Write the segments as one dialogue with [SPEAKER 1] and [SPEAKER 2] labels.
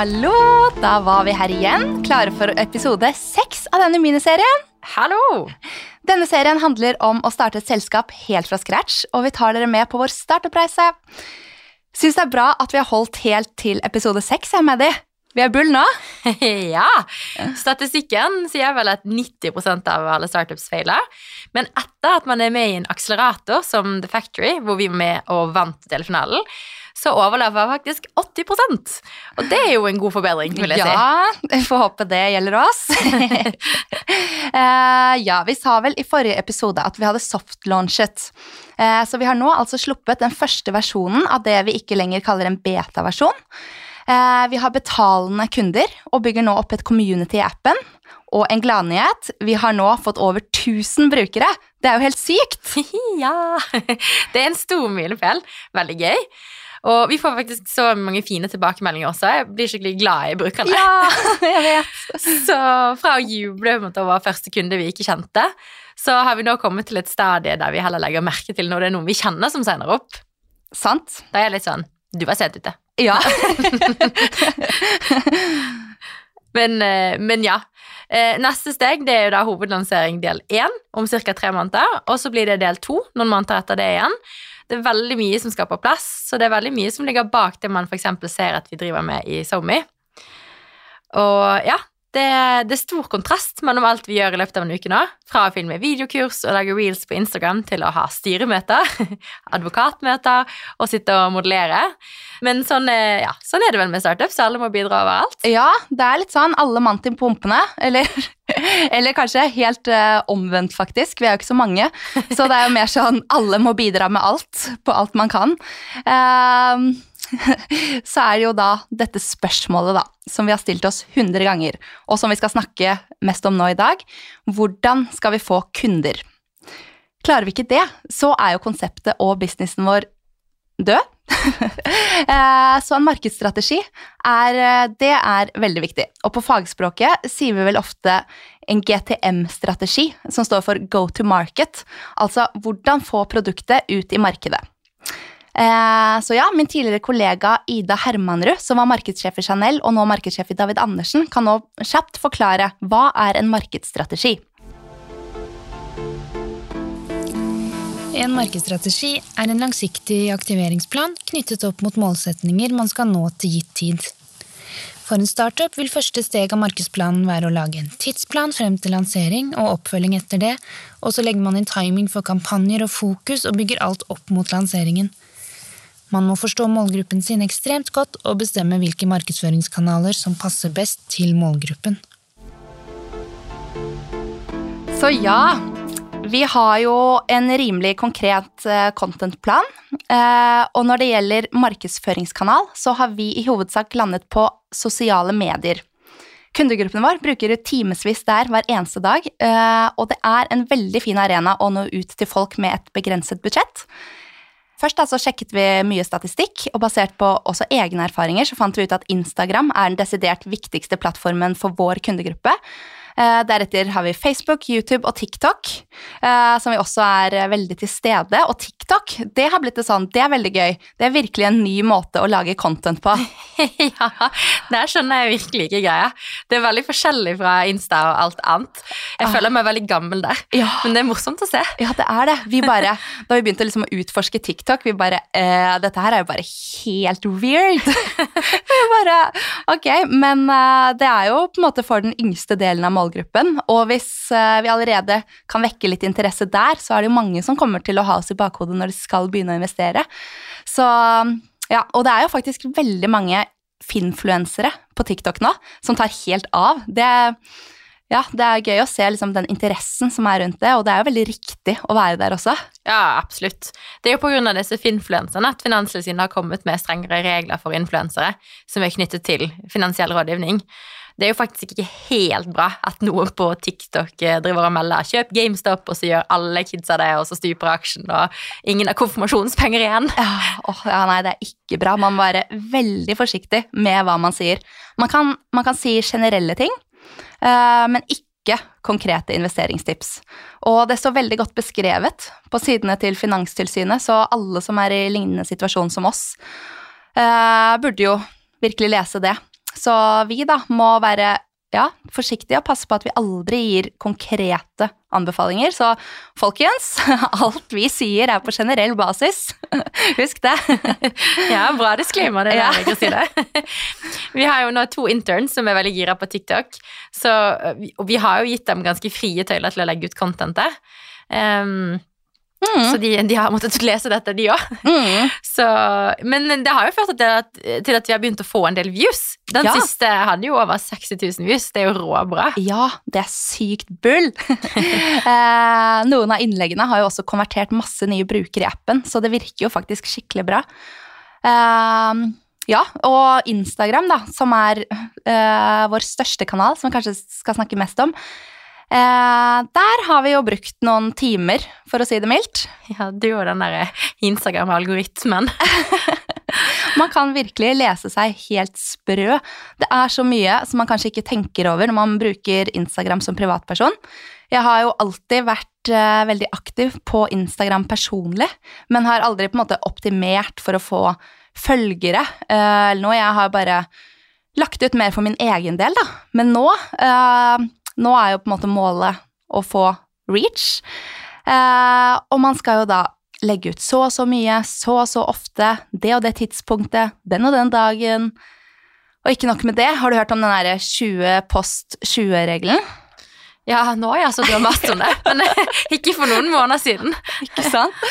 [SPEAKER 1] Hallo! Da var vi her igjen, klare for episode seks av denne miniserien.
[SPEAKER 2] Hallo!
[SPEAKER 1] Denne serien handler om å starte et selskap helt fra scratch, og vi tar dere med på vår startup-reise. Syns det er bra at vi har holdt helt til episode seks, jeg med de. Vi er bull nå.
[SPEAKER 2] ja. Statistikken sier vel at 90% av alle startups feiler. Men etter at man er med i en akselerator som The Factory, hvor vi var med og vant delfinalen, så overlever faktisk 80% Og det er jo en god forbedring, vil jeg
[SPEAKER 1] ja, si. Ja, får håpe det gjelder oss. uh, ja, vi sa vel i forrige episode at vi hadde soft-launchet. Uh, så vi har nå altså sluppet den første versjonen av det vi ikke lenger kaller en beta-versjon. Uh, vi har betalende kunder og bygger nå opp et community i appen. Og en gladnyhet, vi har nå fått over 1000 brukere. Det er jo helt sykt!
[SPEAKER 2] ja! Det er en stor milepæl. Veldig gøy. Og vi får faktisk så mange fine tilbakemeldinger også. Jeg blir skikkelig glad i brukerne.
[SPEAKER 1] Ja, jeg vet.
[SPEAKER 2] så fra å juble over første kunde vi ikke kjente, så har vi nå kommet til et stadie der vi heller legger merke til når det er noen vi kjenner som sender opp.
[SPEAKER 1] Sant.
[SPEAKER 2] Da er jeg litt sånn Du var sent ute.
[SPEAKER 1] Ja.
[SPEAKER 2] men, eh, men, ja. Eh, neste steg det er jo da hovedlansering del én om ca. tre måneder. Og så blir det del to noen måneder etter det igjen. Det er veldig mye som skal på plass, så det er veldig mye som ligger bak det man f.eks. ser at vi driver med i SoMe. Og ja, det, det, er stor kontrast mellom alt vi gjør i løpet av en uke nå. Fra å filme videokurs og lage reels på Instagram til å ha styremøter, advokatmøter og sitte og modellere. Men sånn, ja, sånn er det vel med startups, alle må bidra overalt.
[SPEAKER 1] Ja, det er litt sånn alle mann til pumpene. Eller, eller kanskje helt uh, omvendt, faktisk. Vi er jo ikke så mange. Så det er jo mer sånn alle må bidra med alt, på alt man kan. Uh, så er det jo da dette spørsmålet da, som vi har stilt oss 100 ganger, og som vi skal snakke mest om nå i dag. Hvordan skal vi få kunder? Klarer vi ikke det, så er jo konseptet og businessen vår død. Eh, så en markedsstrategi er, det er veldig viktig. Og på fagspråket sier vi vel ofte en GTM-strategi, som står for go to market. Altså hvordan få produktet ut i markedet. Eh, så ja, min tidligere kollega Ida Hermanrud, som var markedssjef i Chanel og nå markedssjef i David Andersen, kan nå kjapt forklare hva er en markedsstrategi.
[SPEAKER 3] En markedsstrategi er en langsiktig aktiveringsplan knyttet opp mot målsetninger man skal nå til gitt tid. For en startup vil første steg av markedsplanen være å lage en tidsplan frem til lansering og oppfølging etter det, og så legger man inn timing for kampanjer og fokus og bygger alt opp mot lanseringen. Man må forstå målgruppen sin ekstremt godt og bestemme hvilke markedsføringskanaler som passer best til målgruppen.
[SPEAKER 1] Så ja, vi har jo en rimelig konkret eh, contentplan. Eh, og når det gjelder markedsføringskanal, så har vi i hovedsak landet på sosiale medier. Kundegruppen vår bruker timevis der hver eneste dag, eh, og det er en veldig fin arena å nå ut til folk med et begrenset budsjett. Først da, så sjekket vi mye statistikk, og basert på også egne erfaringer så fant vi ut at Instagram er den desidert viktigste plattformen for vår kundegruppe. Eh, deretter har vi Facebook, YouTube og TikTok, eh, som vi også er eh, veldig til stede. Og TikTok det har blitt det sånn, det er veldig gøy. Det er virkelig en ny måte å lage content på.
[SPEAKER 2] ja, der skjønner jeg virkelig ikke greia. Det er veldig forskjellig fra Insta og alt annet. Jeg ah. føler meg veldig gammel der, ja. men det er morsomt å se.
[SPEAKER 1] Ja, det er det. Vi bare, da vi begynte liksom å utforske TikTok, vi bare eh, Dette her er jo bare helt weird. vi bare, ok, Men det er jo på en måte for den yngste delen av målgruppen. Og hvis uh, vi allerede kan vekke litt interesse der, så er det jo mange som kommer til å ha oss i bakhodet når de skal begynne å investere. Så ja, Og det er jo faktisk veldig mange finfluensere på TikTok nå som tar helt av. Det, ja, det er gøy å se liksom, den interessen som er rundt det, og det er jo veldig riktig å være der også.
[SPEAKER 2] Ja, absolutt. Det er jo pga. disse finfluenserne at Finanstilsynet har kommet med strengere regler for influensere som er knyttet til finansiell rådgivning. Det er jo faktisk ikke helt bra at noen på TikTok eh, driver og melder 'kjøp GameStop', og så gjør alle kidsa det, og så stuper aksjen, og ingen har konfirmasjonspenger igjen.
[SPEAKER 1] Ja, oh, ja, nei, det er ikke bra. Man må være veldig forsiktig med hva man sier. Man kan, man kan si generelle ting, uh, men ikke konkrete investeringstips. Og det står veldig godt beskrevet på sidene til Finanstilsynet, så alle som er i lignende situasjon som oss, uh, burde jo virkelig lese det. Så vi da må være ja, forsiktige og passe på at vi aldri gir konkrete anbefalinger. Så folkens, alt vi sier er på generell basis. Husk det.
[SPEAKER 2] Ja, bra disclaimer det
[SPEAKER 1] Ja.
[SPEAKER 2] der, det. Vi har jo nå to interns som er veldig gira på TikTok, så, og vi har jo gitt dem ganske frie tøyler til å legge ut content der. Um,
[SPEAKER 1] Mm,
[SPEAKER 2] Så de, de har måttet lese dette, de òg.
[SPEAKER 1] mm.
[SPEAKER 2] Men det har jo ført til at, til at vi har begynt å få en del views. Den
[SPEAKER 1] Ja.
[SPEAKER 2] siste hadde jo over 60 000 views. Det er jo råbra.
[SPEAKER 1] Ja, det er sykt bull. eh, noen av innleggene har jo også konvertert masse nye brukere i appen, så det virker jo faktisk skikkelig bra. Eh, ja, og Instagram, da, som er eh, vår største kanal, som vi kanskje skal snakke mest om. Eh, der har vi jo brukt noen timer, for å si det mildt.
[SPEAKER 2] Ja, du og den der Instagram-algoritmen.
[SPEAKER 1] Man kan virkelig lese seg helt sprø. Det er så mye som man kanskje ikke tenker over når man bruker Instagram som privatperson. Jeg har jo alltid vært eh, veldig aktiv på Instagram personlig, men har aldri på en måte optimert for å få følgere eh, nå. Jeg har bare lagt ut mer for min egen del, da. Men nå, eh, nå er jo på en måte målet å få reach. Eh, og man skal jo da legge ut så og så mye, så og så ofte, det og det tidspunktet, den og den dagen. Og ikke nok med det, har du hørt om den derre 20 post 20-regelen?
[SPEAKER 2] Ja, nå har jeg altså drømt om det, men ikke for noen måneder siden.
[SPEAKER 1] Ikke sant?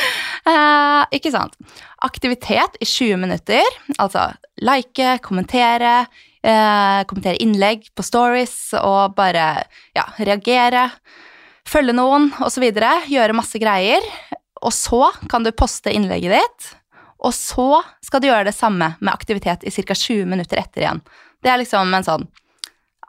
[SPEAKER 1] Eh, ikke sant. Aktivitet i 20 minutter, altså like, kommentere, eh, kommentere innlegg på stories og bare ja, reagere, følge noen osv., gjøre masse greier. Og så kan du poste innlegget ditt, og så skal du gjøre det samme med aktivitet i ca. 20 minutter etter igjen. Det er liksom en sånn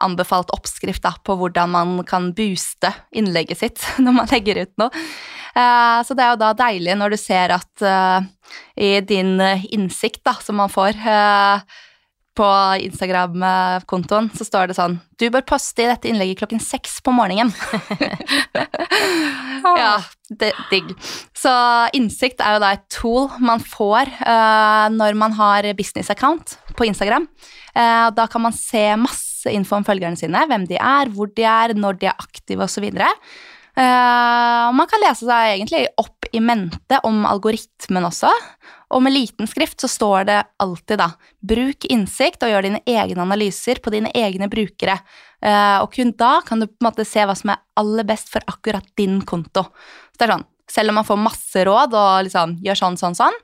[SPEAKER 1] anbefalt oppskrift da, på hvordan man kan booste innlegget sitt når man legger ut noe. Eh, så det er jo da deilig når du ser at eh, i din innsikt da, som man får på Instagram-kontoen, så står det sånn Du bør poste i dette innlegget klokken seks på morgenen. ja, det, digg. Så innsikt er jo da et tool man får uh, når man har business account på Instagram. Uh, da kan man se masse info om følgerne sine, hvem de er, hvor de er, når de er aktive osv. Uh, man kan lese seg egentlig opp i mente om algoritmen også. Og med liten skrift så står det alltid da bruk innsikt og gjør dine egne analyser på dine egne brukere. Eh, og kun da kan du på en måte se hva som er aller best for akkurat din konto. Så det er sånn, Selv om man får masse råd og liksom gjør sånn, sånn, sånn,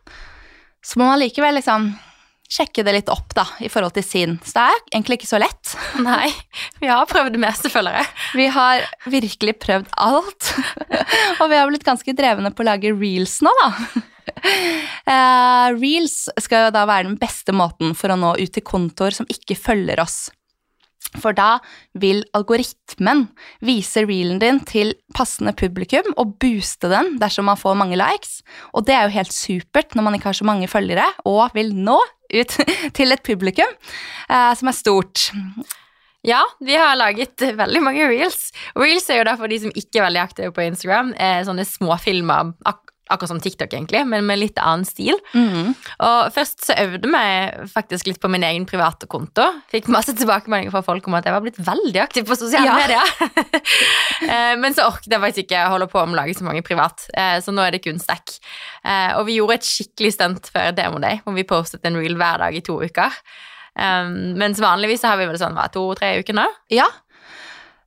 [SPEAKER 1] så må man likevel liksom sjekke det litt opp da, i forhold til sin. Så det er egentlig ikke så lett.
[SPEAKER 2] Nei, vi har prøvd det meste, føler jeg.
[SPEAKER 1] Vi har virkelig prøvd alt. og vi har blitt ganske drevne på å lage reels nå, da. Eh, reels skal jo da være den beste måten for å nå ut til kontoer som ikke følger oss. For da vil algoritmen vise reelen din til passende publikum og booste den dersom man får mange likes. Og det er jo helt supert når man ikke har så mange følgere og vil nå ut til et publikum uh, som er stort.
[SPEAKER 2] Ja, vi har laget veldig mange reels. Reels er jo da for de som ikke er veldig aktive på Instagram. Eh, sånne småfilmer, akkurat som TikTok egentlig, men med litt annen stil.
[SPEAKER 1] Mm.
[SPEAKER 2] Og først så øvde vi faktisk litt på min egen private konto. Fikk masse tilbakemeldinger fra folk om at jeg var blitt veldig aktiv på sosiale
[SPEAKER 1] Ja.
[SPEAKER 2] medier. Eh, men så orket jeg faktisk ikke holde på med å lage så mange privat, eh, så nå er det kun stack. Eh, Og vi gjorde et skikkelig stunt før Demo Day, hvor vi postet en reel hver dag i to uker. Um, mens vanligvis så har vi vel sånn hva, to-tre uker nå.
[SPEAKER 1] Ja.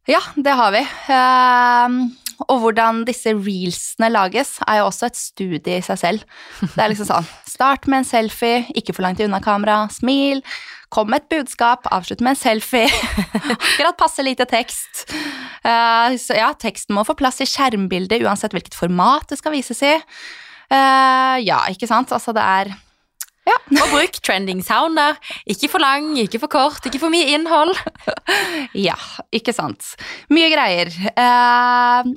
[SPEAKER 1] ja, det har vi. Ehm, og hvordan disse reelsene lages, er jo også et studie i seg selv. Det er liksom sånn Start med en selfie, ikke for langt unna kamera, smil. Kom med et budskap, avslutt med en selfie. Akkurat passe lite tekst. Uh, så ja, teksten må få plass i skjermbildet uansett hvilket format det skal vises i. Uh, ja, ikke sant? Altså, det er
[SPEAKER 2] Og bruk trending sounder. Ikke for lang, ikke for kort, ikke for mye innhold.
[SPEAKER 1] Ja, ikke sant. Mye greier. Eh,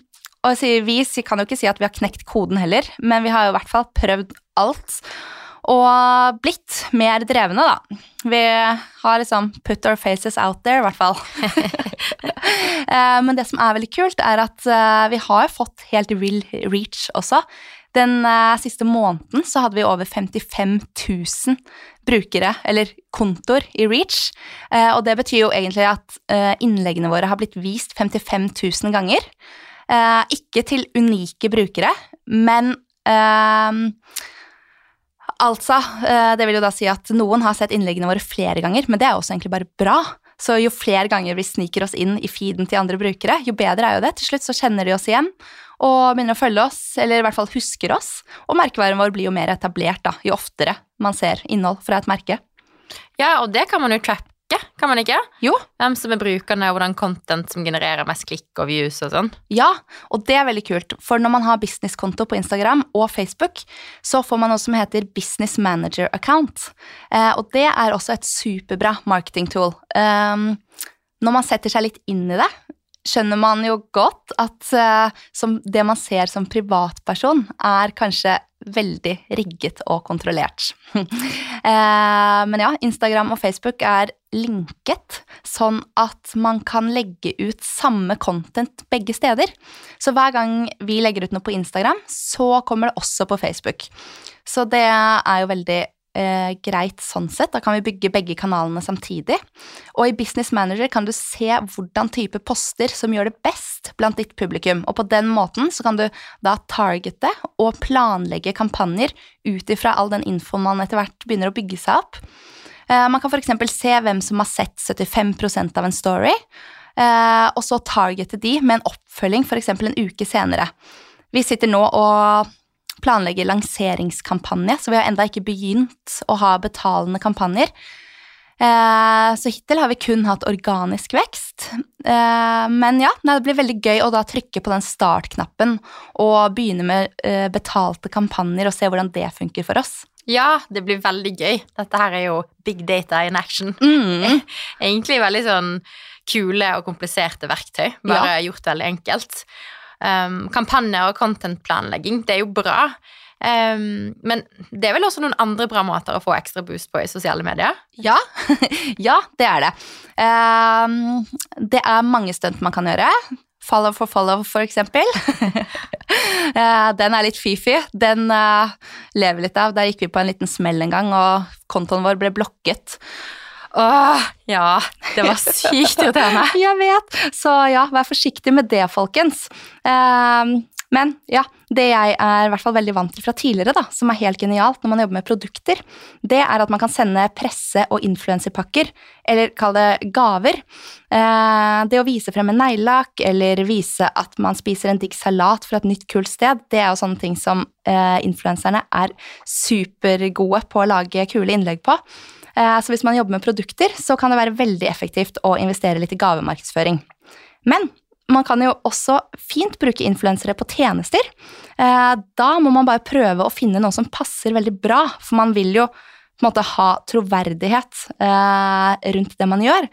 [SPEAKER 1] og sier vi kan jo ikke si at vi har knekt koden heller, men vi har jo i hvert fall prøvd alt. Og blitt mer drevne, da. Vi har liksom put our faces out there, i hvert fall. Eh, men det som er veldig kult, er at eh, vi har fått helt real reach også. Den eh, siste måneden så hadde vi over 55 000 brukere, eller kontoer, i Reach. Og det betyr jo egentlig at innleggene våre har blitt vist 55 000 ganger. Eh, ikke til unike brukere, men eh, Altså, eh, det vil jo da si at noen har sett innleggene våre flere ganger, men det er også egentlig bare bra. Så jo flere ganger vi sniker oss inn i feeden til andre brukere, jo bedre er jo det. Til slutt så kjenner de oss igjen og begynner å følge oss, eller i hvert fall husker oss. Og merkevaren vår blir jo mer etablert da, jo oftere man ser innhold fra et merke.
[SPEAKER 2] Ja, og det kan man jo tracke, kan man ikke?
[SPEAKER 1] Jo.
[SPEAKER 2] Hvem som er brukerne, og hvordan content som genererer mest klikk og views og sånn.
[SPEAKER 1] Ja, og det er veldig kult, for når man har businesskonto på Instagram og Facebook, så får man noe som heter Business Manager Account. Eh, og det er også et superbra marketing tool. Um, når man setter seg litt inn i det, skjønner man jo godt at eh, som det man ser som privatperson, er kanskje veldig rigget og kontrollert. Eh, men ja, Instagram og Facebook er linket sånn at man kan legge ut samme content begge steder. Så hver gang vi legger ut noe på Instagram, så kommer det også på Facebook. Så det er jo veldig eh, greit sånn sett. Da kan vi bygge begge kanalene samtidig. Og i Business Manager kan du se hvordan type poster som gjør det best blant ditt publikum. Og på den måten så kan du da targete og planlegge kampanjer ut ifra all den infoen man etter hvert begynner å bygge seg opp. Eh, man kan f.eks. se hvem som har sett 75% av en story, eh, og så targete de med en oppfølging f.eks. en uke senere. Vi sitter nå og planlegger lanseringskampanje, så vi har enda ikke begynt å ha betalende kampanjer. Eh, Så hittil har vi kun hatt organisk vekst. Eh, Men ja, det blir veldig gøy å da trykke på den startknappen og begynne med eh, betalte kampanjer og se hvordan det funker for oss.
[SPEAKER 2] Ja, det blir veldig gøy. Dette her er jo big data in action.
[SPEAKER 1] Mm.
[SPEAKER 2] Egentlig veldig sånn kule og kompliserte verktøy, bare gjort veldig enkelt. Um, kampanjer og contentplanlegging, det er jo bra. Um, men det er vel også noen andre bra måter å få ekstra boost på i sosiale medier?
[SPEAKER 1] Ja, ja det er det. Um, det er mange stunt man kan gjøre. Follow for follow, for eksempel. Eh, den er litt fifi. Den eh, lever litt av. Der gikk vi på en liten smell en gang, og kontoen vår ble blokket.
[SPEAKER 2] Åh, ja, det var sykt irriterende.
[SPEAKER 1] Jeg vet! Så ja, vær forsiktig med det, folkens. Eh, men ja, det jeg er i hvert fall veldig vant til fra tidligere, da, som er helt genialt når man jobber med produkter, det er at man kan sende presse- og influenserpakker, eller kall det gaver. Eh, det å vise frem en neglelakk, eller vise at man spiser en digg salat fra et nytt, kult sted, det er jo sånne ting som eh, influenserne er supergode på å lage kule innlegg på. Eh, så hvis man jobber med produkter, så kan det være veldig effektivt å investere litt i gavemarkedsføring. Men man kan jo også fint bruke influensere på tjenester. Eh, Da må man bare prøve å finne noe som passer veldig bra, for man vil jo på en måte ha troverdighet eh, rundt det man gjør.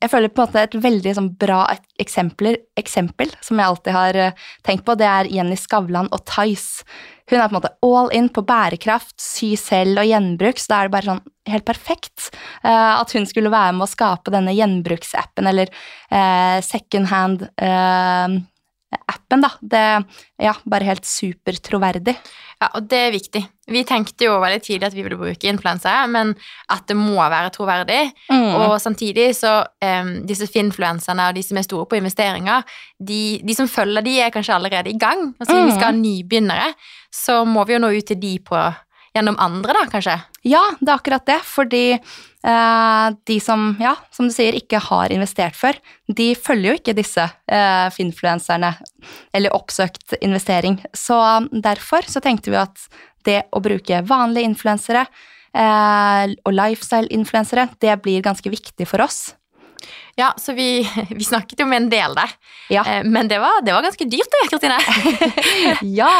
[SPEAKER 1] Jeg føler på en måte et veldig sånn bra eksempler, eksempel som jeg alltid har eh, tenkt på, det er Jenny Skavlan og Tice. Hun er på en måte all in på bærekraft, sy selv og gjenbruk, så da er det bare sånn helt perfekt uh, at hun skulle være med å skape denne gjenbruksappen, eller uh, second hand eh, appen, da. Det ja, bare helt supertroverdig.
[SPEAKER 2] Ja, og det er viktig. Vi tenkte jo veldig tidlig at vi ville bruke influensere, men at det må være troverdig.
[SPEAKER 1] Mm.
[SPEAKER 2] Og samtidig så um, disse finfluenserne og de som er store på investeringer, de, de som følger de, er kanskje allerede i gang. Altså, mm. vi skal ha nybegynnere, så må vi jo nå ut til de på gjennom andre, da, kanskje.
[SPEAKER 1] Ja, det er akkurat det, fordi eh, de som, ja, som du sier, ikke har investert før, de følger jo ikke disse eh, finfluenserne eller oppsøkt investering. Så derfor så tenkte vi at det å bruke vanlige influensere eh, og lifestyle-influensere, det blir ganske viktig for oss.
[SPEAKER 2] Ja, så vi, vi snakket jo med en del der.
[SPEAKER 1] Ja.
[SPEAKER 2] Eh, men det var, det var ganske dyrt, det, Kristine.
[SPEAKER 1] ja,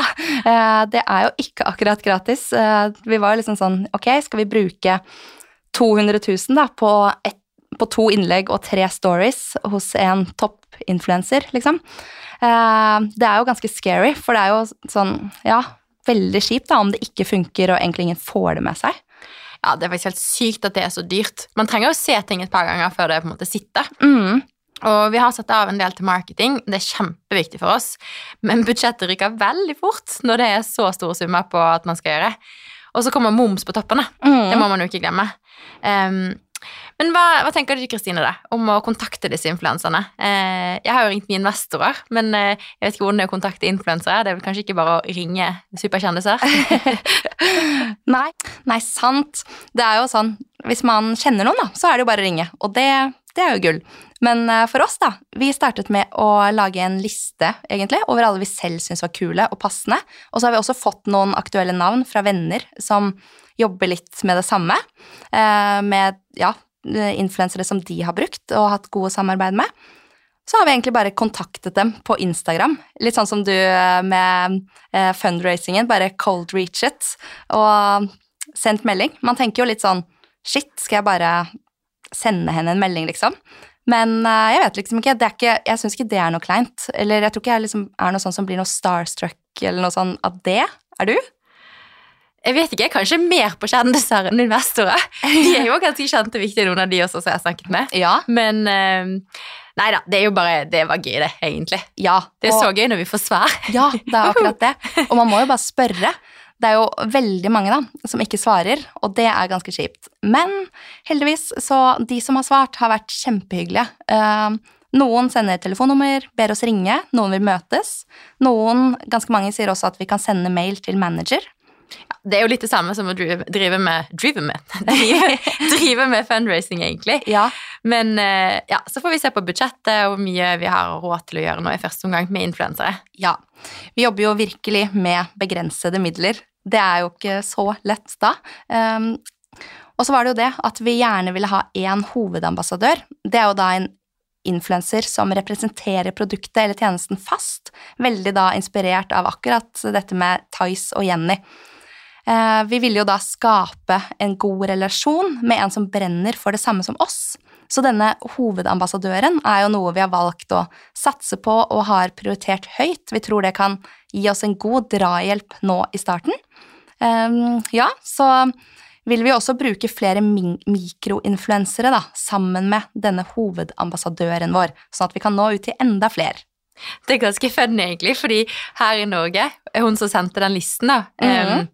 [SPEAKER 1] eh, det er jo ikke akkurat gratis. Eh, Vi var liksom sånn, ok, skal vi bruke 200 000 da, på, et, på to innlegg og tre stories hos en toppinfluenser, liksom. Det er jo ganske scary, for det er jo sånn, ja, veldig kjipt da, om det ikke funker og egentlig ingen får det med seg.
[SPEAKER 2] Ja, det er faktisk helt sykt at det er så dyrt. Man trenger jo se ting et par ganger før det på en måte sitter.
[SPEAKER 1] Mm.
[SPEAKER 2] Og vi har satt av en del til marketing, det er kjempeviktig for oss. Men budsjettet ryker veldig fort når det er så store summer på at man skal gjøre. Og så kommer moms på toppen, da. Det
[SPEAKER 1] Mm.
[SPEAKER 2] må man jo ikke glemme. Um, men hva, hva tenker du Kristine, da, om å kontakte disse influenserne? Eh, jeg har jo ringt mine investorer, men eh, jeg vet ikke hvordan det er å kontakte influensere. Det er vel kanskje ikke bare å ringe superkjendiser?
[SPEAKER 1] Nei, nei, sant. Det er jo sånn, hvis man kjenner noen, da, så er det jo bare å ringe. Og det, det er jo gull. Men eh, for oss, da, vi startet med å lage en liste, egentlig, over alle vi selv syns var kule og passende. Og så har vi også fått noen aktuelle navn fra venner som jobber litt med det samme. eh, Med, ja, influensere som de har brukt og hatt gode samarbeid med. Så har vi egentlig bare kontaktet dem på Instagram. Litt sånn som du eh, med eh, fundraisingen, bare cold reach it og sendt melding. Man tenker jo litt sånn Shit, skal jeg bare sende henne en melding, liksom? Men eh, jeg vet liksom ikke. Ikke jeg syns ikke det er noe kleint. Eller jeg tror ikke jeg liksom er noe sånn som blir noe starstruck eller noe sånn av det. Er du?
[SPEAKER 2] Jeg vet ikke, kanskje mer på kjendiser enn investorer. De er jo ganske kjente og viktige, noen av de også som jeg har snakket med.
[SPEAKER 1] Ja.
[SPEAKER 2] Men eh, nei da, det er jo bare Det var gøy, det, egentlig.
[SPEAKER 1] Ja.
[SPEAKER 2] Det er
[SPEAKER 1] og-
[SPEAKER 2] så gøy når vi får svar.
[SPEAKER 1] Ja, det er akkurat det. Og man må jo bare spørre. Det er jo veldig mange da, som ikke svarer, og det er ganske kjipt. Men heldigvis, så de som har svart, har vært kjempehyggelige. Eh, noen sender telefonnummer, ber oss ringe, noen vil møtes. Noen, ganske mange, sier også at vi kan sende mail til manager.
[SPEAKER 2] Det er jo litt det samme som å drive, drive med Drive med drive, drive med fundraising, egentlig.
[SPEAKER 1] Ja,
[SPEAKER 2] Men eh, ja, så får vi se på budsjettet og hvor mye vi har råd til å gjøre nå i første omgang med influensere.
[SPEAKER 1] ja. Vi jobber jo virkelig med begrensede midler. Det er jo ikke så lett da. Um, og så var det jo det at vi gjerne ville ha én hovedambassadør. Det er jo da en influenser som representerer produktet eller tjenesten fast. Veldig da inspirert av akkurat dette med Tice og Jenny. Eh, vi ville jo da skape en god relasjon med en som brenner for det samme som oss. Så denne hovedambassadøren er jo noe vi har valgt å satse på og har prioritert høyt. Vi tror det kan gi oss en god drahjelp nå i starten. Ehm, ja, så vil vi også bruke flere mikroinfluensere da, sammen med denne hovedambassadøren vår, sånn at vi kan nå ut til enda flere.
[SPEAKER 2] Det er ganske funny, egentlig, fordi her i Norge, hun som sendte den listen, da,
[SPEAKER 1] mm
[SPEAKER 2] -hmm. med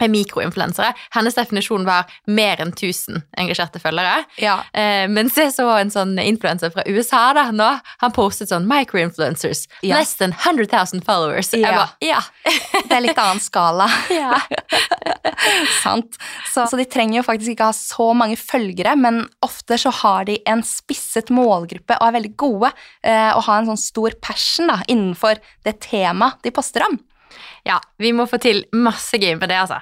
[SPEAKER 2] mikroinfluensere, hennes definisjon var mer enn 1000 engasjerte følgere.
[SPEAKER 1] Ja.
[SPEAKER 2] Eh, mens jeg så en sånn influenser fra USA da, nå, han postet sånn microinfluencers,
[SPEAKER 1] Ja.
[SPEAKER 2] less than 100 000 followers. Jeg
[SPEAKER 1] Ja.
[SPEAKER 2] bare, ja.
[SPEAKER 1] Det er litt annen skala.
[SPEAKER 2] ja.
[SPEAKER 1] Sant. Så, så de trenger jo faktisk ikke ha så mange følgere, men ofte så har de en spisset målgruppe og er veldig gode eh, og har en sånn stor passion da, innenfor det temaet de poster om.
[SPEAKER 2] Ja, vi må få til masse gøy med det, altså.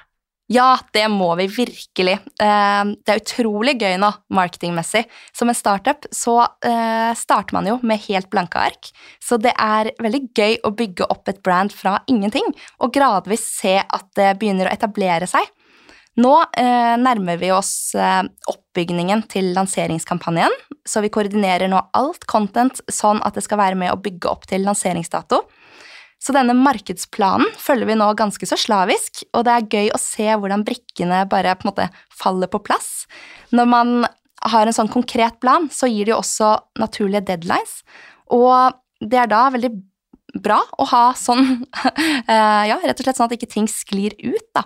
[SPEAKER 1] Ja, det må vi virkelig. Eh, det er utrolig gøy nå, marketingmessig. Som en startup så eh, starter man jo med helt blanke ark, så det er veldig gøy å bygge opp et brand fra ingenting, og gradvis se at det begynner å etablere seg. Nå eh, nærmer vi oss oppbygningen til lanseringskampanjen, så vi koordinerer nå alt content sånn at det skal være med å bygge opp til lanseringsdato. Så denne markedsplanen følger vi nå ganske så slavisk, og det er gøy å se hvordan brikkene bare på en måte faller på plass. Når man har en sånn konkret plan, så gir det jo også naturlige deadlines, og det er da veldig bra å ha sånn, eh, ja, rett og slett sånn at ikke ting sklir ut, da.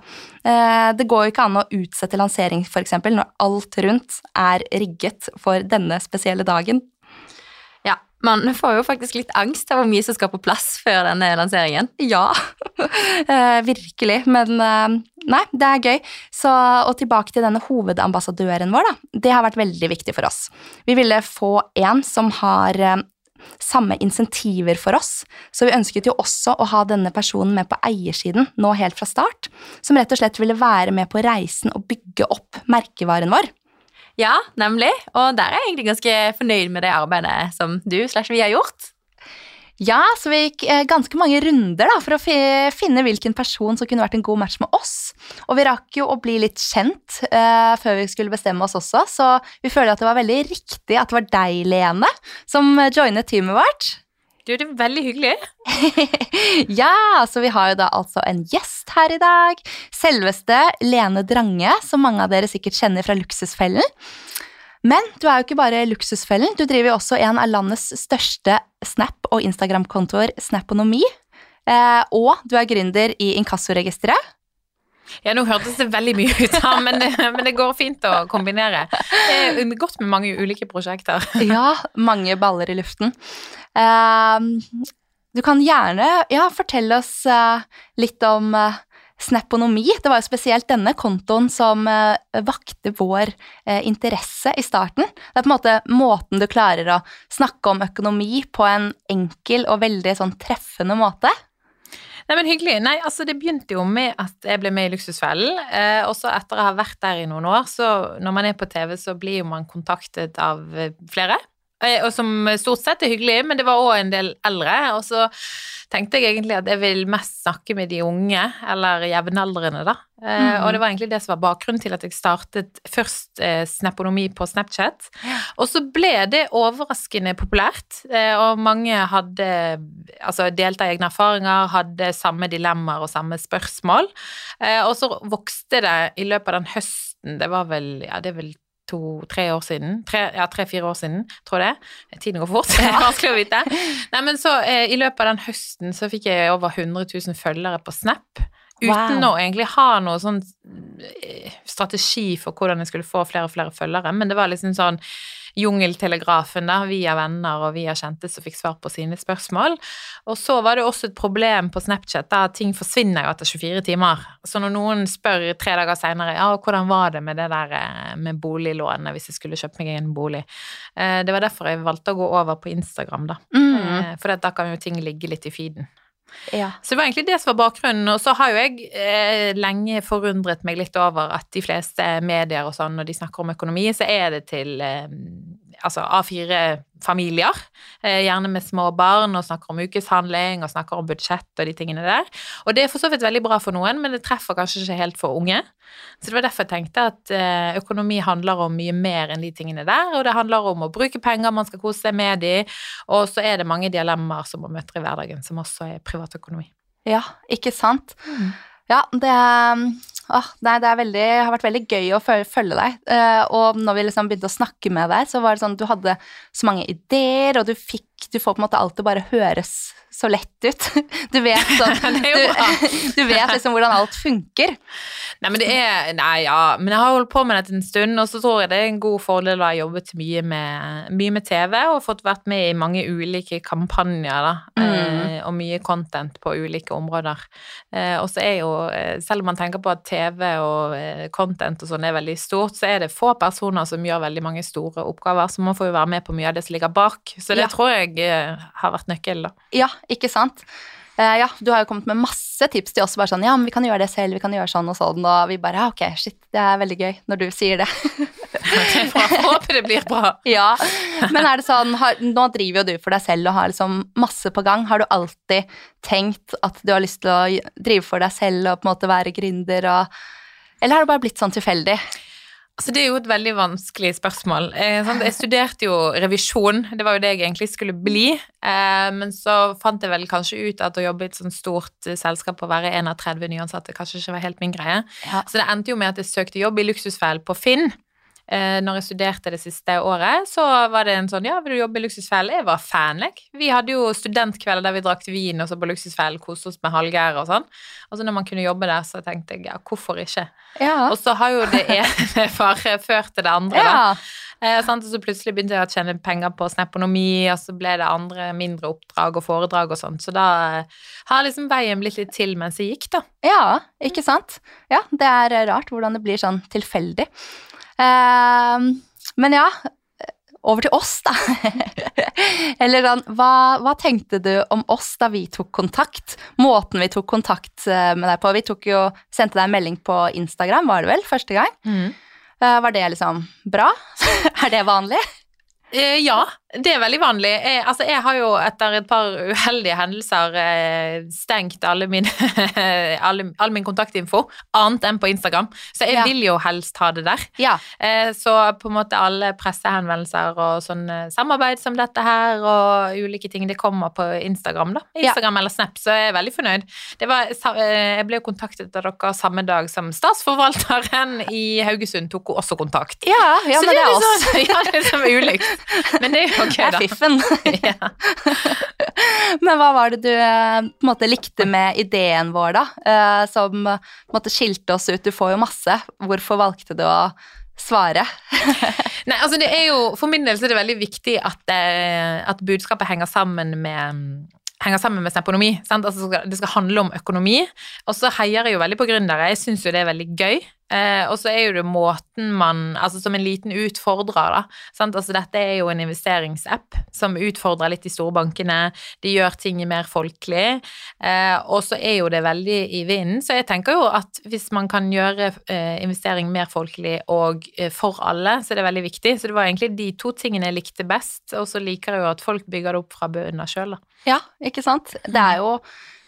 [SPEAKER 1] Eh, Det går jo ikke an å utsette lansering, eksempel, når alt rundt er rigget for denne spesielle dagen.
[SPEAKER 2] Man får jo faktisk litt angst av hvor mye som skal på plass før denne lanseringen.
[SPEAKER 1] Ja, eh, virkelig. Men eh, nei, det er gøy. Så, og tilbake til denne hovedambassadøren vår, da. Det har vært veldig viktig for oss. Vi ville få en som har eh, samme insentiver for oss, så vi ønsket jo også å ha denne personen med på eiersiden nå helt fra start, som rett og slett ville være med på reisen og bygge opp merkevaren vår.
[SPEAKER 2] Ja, nemlig. Og der er jeg egentlig ganske fornøyd med det arbeidet som du slash vi har gjort.
[SPEAKER 1] Ja, så vi gikk eh, ganske mange runder da, for å finne hvilken person som kunne vært en god match med oss. Og vi rakk jo å bli litt kjent uh, før vi skulle bestemme oss også, så vi føler at det var veldig riktig at det var deg, Lene, som eh, joinet teamet vårt.
[SPEAKER 2] Du, det er veldig hyggelig.
[SPEAKER 1] ja, så vi har jo da altså en gjest her i dag. Selveste Lene Drange, som mange av dere sikkert kjenner fra Luksusfellen. Men du er jo ikke bare Luksusfellen, du driver jo også en av landets største Snap- og Instagram-kontoer, Snaponomi. Eh, og du er gründer i Inkassoregisteret.
[SPEAKER 4] Ja, nå hørtes det veldig mye ut, da, men, men det går fint å kombinere. Det er godt med mange ulike prosjekter.
[SPEAKER 1] Ja, mange baller i luften. Eh, du kan gjerne ja, fortelle oss eh, litt om eh, Snaponomi. Det var jo spesielt denne kontoen som eh, vakte vår eh, interesse i starten. Det er på en måte måten du klarer å snakke om økonomi på en enkel og veldig sånn treffende måte.
[SPEAKER 4] Nei, men hyggelig. Nei, altså det begynte jo med at jeg ble med i Luksusfellen. Eh, og så etter å ha vært der i noen år, så når man er på TV, så blir jo man kontaktet av eh, flere. Eh, og som stort sett er hyggelig, men det var òg en del eldre. Og så tenkte jeg egentlig at jeg vil mest snakke med de unge, eller jevnaldrende, da. Eh,
[SPEAKER 1] Mhm.
[SPEAKER 4] Og det var egentlig det som var bakgrunnen til at jeg startet først eh, Snaponomi på Snapchat. Og så ble det overraskende populært, og mange hadde altså delte egne erfaringer, hadde samme dilemmaer og samme spørsmål. Eh, og så vokste det i løpet av den høsten, det var vel, ja, det er vel to-tre år siden, tre, ja, tre-fire år siden, tror jeg det. Tiden går fort, det er vanskelig å vite. Nei, men så eh, i løpet av den høsten så fikk jeg over 100 000 følgere på Snap. Uten
[SPEAKER 1] Wow.
[SPEAKER 4] å egentlig ha noe sånn eh, strategi for hvordan jeg skulle få flere og flere følgere, men det var liksom sånn jungeltelegrafen da, via venner og via kjente som fikk svar på sine spørsmål. Og så var det også et problem på Snapchat da ting forsvinner jo etter 24 timer. Så når noen spør tre dager seinere ja, hvordan var det med det der eh, med boliglånet hvis jeg skulle kjøpt meg en bolig, Eh, det var derfor jeg valgte å gå over på Instagram, da.
[SPEAKER 1] Mm.
[SPEAKER 4] For da kan jo ting ligge litt i feeden.
[SPEAKER 1] Ja.
[SPEAKER 4] Så det var egentlig det som var bakgrunnen. Og så har jo jeg eh, lenge forundret meg litt over at de fleste medier og sånn, når de snakker om økonomi, så er det til eh, altså A4-familier, eh, gjerne med små barn, og snakker om ukeshandling og snakker om budsjett og de tingene der. Og det er for så vidt veldig bra for noen, men det treffer kanskje ikke helt for unge. Så det var derfor jeg tenkte at eh, økonomi handler om mye mer enn de tingene der, og det handler om å bruke penger, man skal kose seg med de, og så er det mange dilemmaer som man møter i hverdagen, som også er privatøkonomi.
[SPEAKER 1] ja, ikke sant? Ja, det, åh, nei, det veldig, har vært veldig gøy å følge, deg. Eh, og når vi liksom begynte å snakke med deg, så var det sånn at du hadde så mange ideer, og du fikk Du får på en måte alt til bare høres så lett ut. Du vet sånn du, du vet liksom hvordan alt funker.
[SPEAKER 4] Nei, men det er Nei, ja. Men jeg har holdt på med dette en stund, og så tror jeg det er en god fordel å ha jobbet mye med, mye med TV og fått vært med i mange ulike kampanjer, da.
[SPEAKER 1] Mm.
[SPEAKER 4] Eh, og mye content på ulike områder. Eh, og så er jo, eh, selv om man tenker på at TV og content og sånn er veldig stort, så er det få personer som gjør veldig mange store oppgaver, så man får jo være med på mye av det som ligger bak. Så det
[SPEAKER 1] Ja.
[SPEAKER 4] tror jeg har vært nøkkelen, da.
[SPEAKER 1] Ja, ikke sant? Ja, du har jo kommet med masse tips til oss, bare sånn, ja, men vi kan gjøre det selv, vi kan gjøre sånn og sånn, og vi bare, ja, ok, shit, det er veldig gøy når du sier det.
[SPEAKER 4] Jeg får det blir bra.
[SPEAKER 1] ja, men er det sånn, har, nå driver jo du for deg selv og har liksom masse på gang, har du alltid tenkt at du har lyst til å drive for deg selv og på en måte være gründer, og, eller har det bare blitt sånn tilfeldig?
[SPEAKER 4] Altså, det er jo et veldig vanskelig spørsmål. Eh, sant? Jeg studerte jo revisjon, det var jo det jeg egentlig skulle bli. Eh, men så fant jeg vel kanskje ut at å jobbe i et sånt stort eh, selskap og være en av 30 nyansatte kanskje ikke var helt min greie.
[SPEAKER 1] Ja.
[SPEAKER 4] Så det endte jo med at jeg søkte jobb i Luksusfellen på Finn. Eh, når jeg studerte det siste året, så var det en sånn Ja, vil du jobbe i Luksusfellen? Jeg var fan, jeg. Vi hadde jo studentkvelder der vi drakk vin og så på Luksusfellen, koste oss med Hallgeir og sånn. Og så når man kunne jobbe der, så tenkte jeg ja, hvorfor ikke?
[SPEAKER 1] Ja.
[SPEAKER 4] Og så har jo det ene bare ført til det andre, da. Eh? Og så plutselig begynte jeg å tjene penger på sneponomi, og så ble det andre mindre oppdrag og foredrag og sånn. Så da eh, har liksom veien blitt litt til mens jeg gikk, da.
[SPEAKER 1] Ja, ikke sant? Ja, det er rart hvordan det blir sånn tilfeldig. Ehm, men ja, over til oss, da. Eller sånn, hva, hva tenkte du om oss da vi tok kontakt? Måten vi tok kontakt eh, med deg på. Vi tok jo, sendte deg en melding på Instagram, var det vel, første gang. Mm. var det liksom bra? er det vanlig?
[SPEAKER 4] Eh, ja, det er veldig vanlig. Jeg, altså, jeg har jo etter et par uheldige hendelser eh, stengt alle min, alle, all min kontaktinfo, annet enn på Instagram. Så jeg
[SPEAKER 1] Ja.
[SPEAKER 4] vil jo helst ha det der.
[SPEAKER 1] Ja.
[SPEAKER 4] Eh, så på en måte alle pressehenvendelser og sånn eh, samarbeid som dette her og ulike ting, det kommer på Instagram, da.
[SPEAKER 1] Ja.
[SPEAKER 4] Instagram eller Snap, så jeg er veldig fornøyd. Det var, jeg ble jo kontaktet av dere samme dag som statsforvalteren i Haugesund tok også kontakt.
[SPEAKER 1] Ja, ja men det er oss.
[SPEAKER 4] sånn- ja, det er liksom ulikt. Men det er jo ok,
[SPEAKER 1] Det er fiffen. Men hva var det du eh, på en måte likte med ideen vår, da? eh, Som på en måte skilte oss ut? Du får jo masse. Hvorfor valgte du å svare?
[SPEAKER 4] Nei, altså det er jo, For min del så er det veldig viktig at, eh, at budskapet henger sammen med henger sammen med økonomi. Altså, det skal handle om økonomi. Og så heier jeg jo veldig på gründere. Jeg syns jo det er veldig gøy. Eh, og så er jo det måten man Altså som en liten utfordrer, da. Altså dette er jo en investeringsapp som utfordrer litt de store bankene. De gjør ting mer folkelig. Eh, og så er jo det veldig i vinden. Så jeg tenker jo at hvis man kan gjøre eh, investering mer folkelig og eh, for alle, så er det veldig viktig. Så det var egentlig de to tingene jeg likte best. Og så liker jeg jo at folk bygger det opp fra bunnen sjøl, da.
[SPEAKER 1] Ja, ikke sant? Det er jo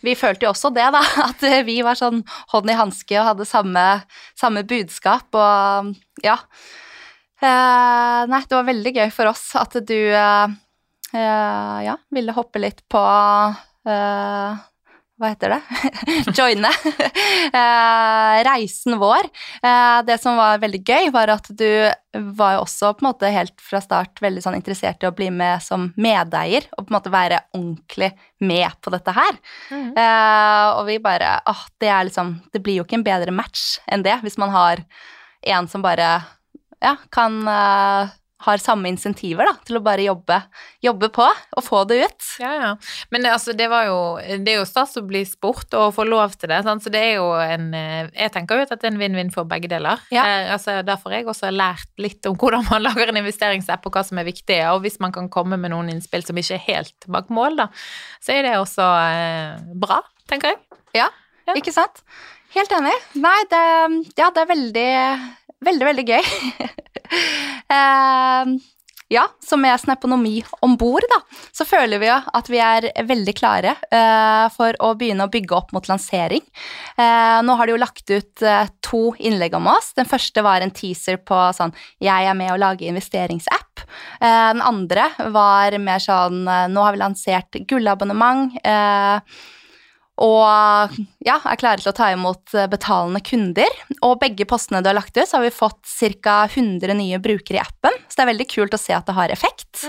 [SPEAKER 1] Vi følte jo også det, da. At vi var sånn hånd i hanske og hadde samme, samme budskap og ja. Eh, nei, det var veldig gøy for oss at du eh, eh, ja, ville hoppe litt på eh, hva heter det? Joine. Eh, reisen vår. Eh, det som var veldig gøy, var at du var jo også på en måte helt fra start veldig sånn interessert i å bli med som medeier, og på en måte være ordentlig med på dette her. Eh, og vi bare åh, det er liksom Det blir jo ikke en bedre match enn det, hvis man har en som bare ja, kan har samme insentiver da, til å bare jobbe, jobbe på og få det ut.
[SPEAKER 4] Ja, ja. Men det, altså, det var jo Det er jo stas å bli spurt og få lov til det. Sant? Så det er jo en eh, Jeg tenker jo at det er en vinn-vinn for begge deler.
[SPEAKER 1] Ja.
[SPEAKER 4] Eh, altså, derfor har jeg også lært litt om hvordan man lager en investeringsapp, og hva som er viktig. Og hvis man kan komme med noen innspill som ikke er helt bak mål, da, så er det også eh, bra, tenker jeg.
[SPEAKER 1] Ja,
[SPEAKER 4] Ja.
[SPEAKER 1] ikke sant? Helt enig. Nei, det, ja, det er veldig, veldig, veldig gøy. Eh, ja, så med Snaponomi om bord, da, så føler vi jo at vi er veldig klare eh, for å begynne å bygge opp mot lansering. Eh, nå har de jo lagt ut eh, to innlegg om oss. Den første var en teaser på sånn 'Jeg er med å lage investeringsapp'. Den andre var mer sånn 'Nå har vi lansert gullabonnement'. Og ja, er klare til å ta imot eh, betalende kunder. Og begge postene du har lagt ut, så har vi fått ca. 100 nye brukere i appen. Så det er veldig kult å se at det har effekt.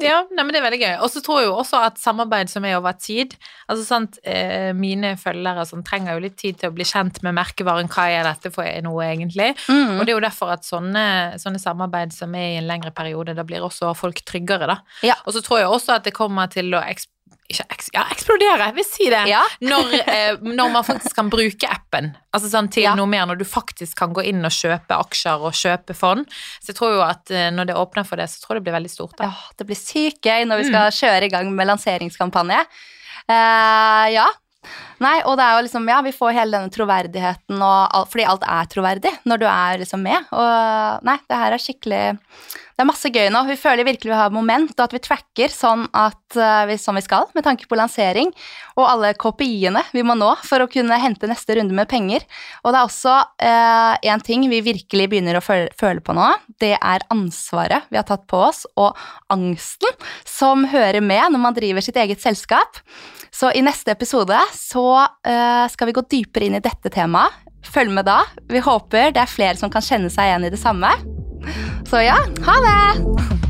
[SPEAKER 4] Ja, nei, men det er veldig gøy. Og så tror jeg jo også at samarbeid som er over tid Altså sant, eh, mine følgere som trenger jo litt tid til å bli kjent med merkevaren, hva er dette for noe egentlig?
[SPEAKER 1] Mm.
[SPEAKER 4] Og det er jo derfor at sånne, sånne samarbeid som er i en lengre periode, da blir også folk tryggere, da.
[SPEAKER 1] Ja.
[SPEAKER 4] Og så tror jeg også at det kommer til å eks ikke eks ja, eksplodere, jeg vil si det.
[SPEAKER 1] Ja.
[SPEAKER 4] Når, eh, når man faktisk kan bruke appen altså sånn til
[SPEAKER 1] Ja.
[SPEAKER 4] noe mer, når du faktisk kan gå inn og kjøpe aksjer og kjøpe fond. Så jeg tror jo at eh, når det åpner for det, så tror jeg det blir veldig stort. Da.
[SPEAKER 1] Ja, det blir sykt gøy når vi skal kjøre i gang med lanseringskampanje. Eh, ja. Nei, og det er jo liksom, ja, vi får hele denne troverdigheten, og alt, fordi alt er troverdig når du er liksom med. Og nei, det her er skikkelig Det er masse gøy nå. Vi føler virkelig vi har moment, og at vi tracker sånn at eh, vi, som vi skal, med tanke på lansering, og alle KPI-ene vi må nå for å kunne hente neste runde med penger. Og det er også én ting vi virkelig begynner å føle, føle på nå. Det er ansvaret vi har tatt på oss, og angsten som hører med når man driver sitt eget selskap. Så i neste episode så eh, skal vi gå dypere inn i dette temaet. Følg med da. Vi håper det er flere som kan kjenne seg igjen i det samme. Så ja, ha det!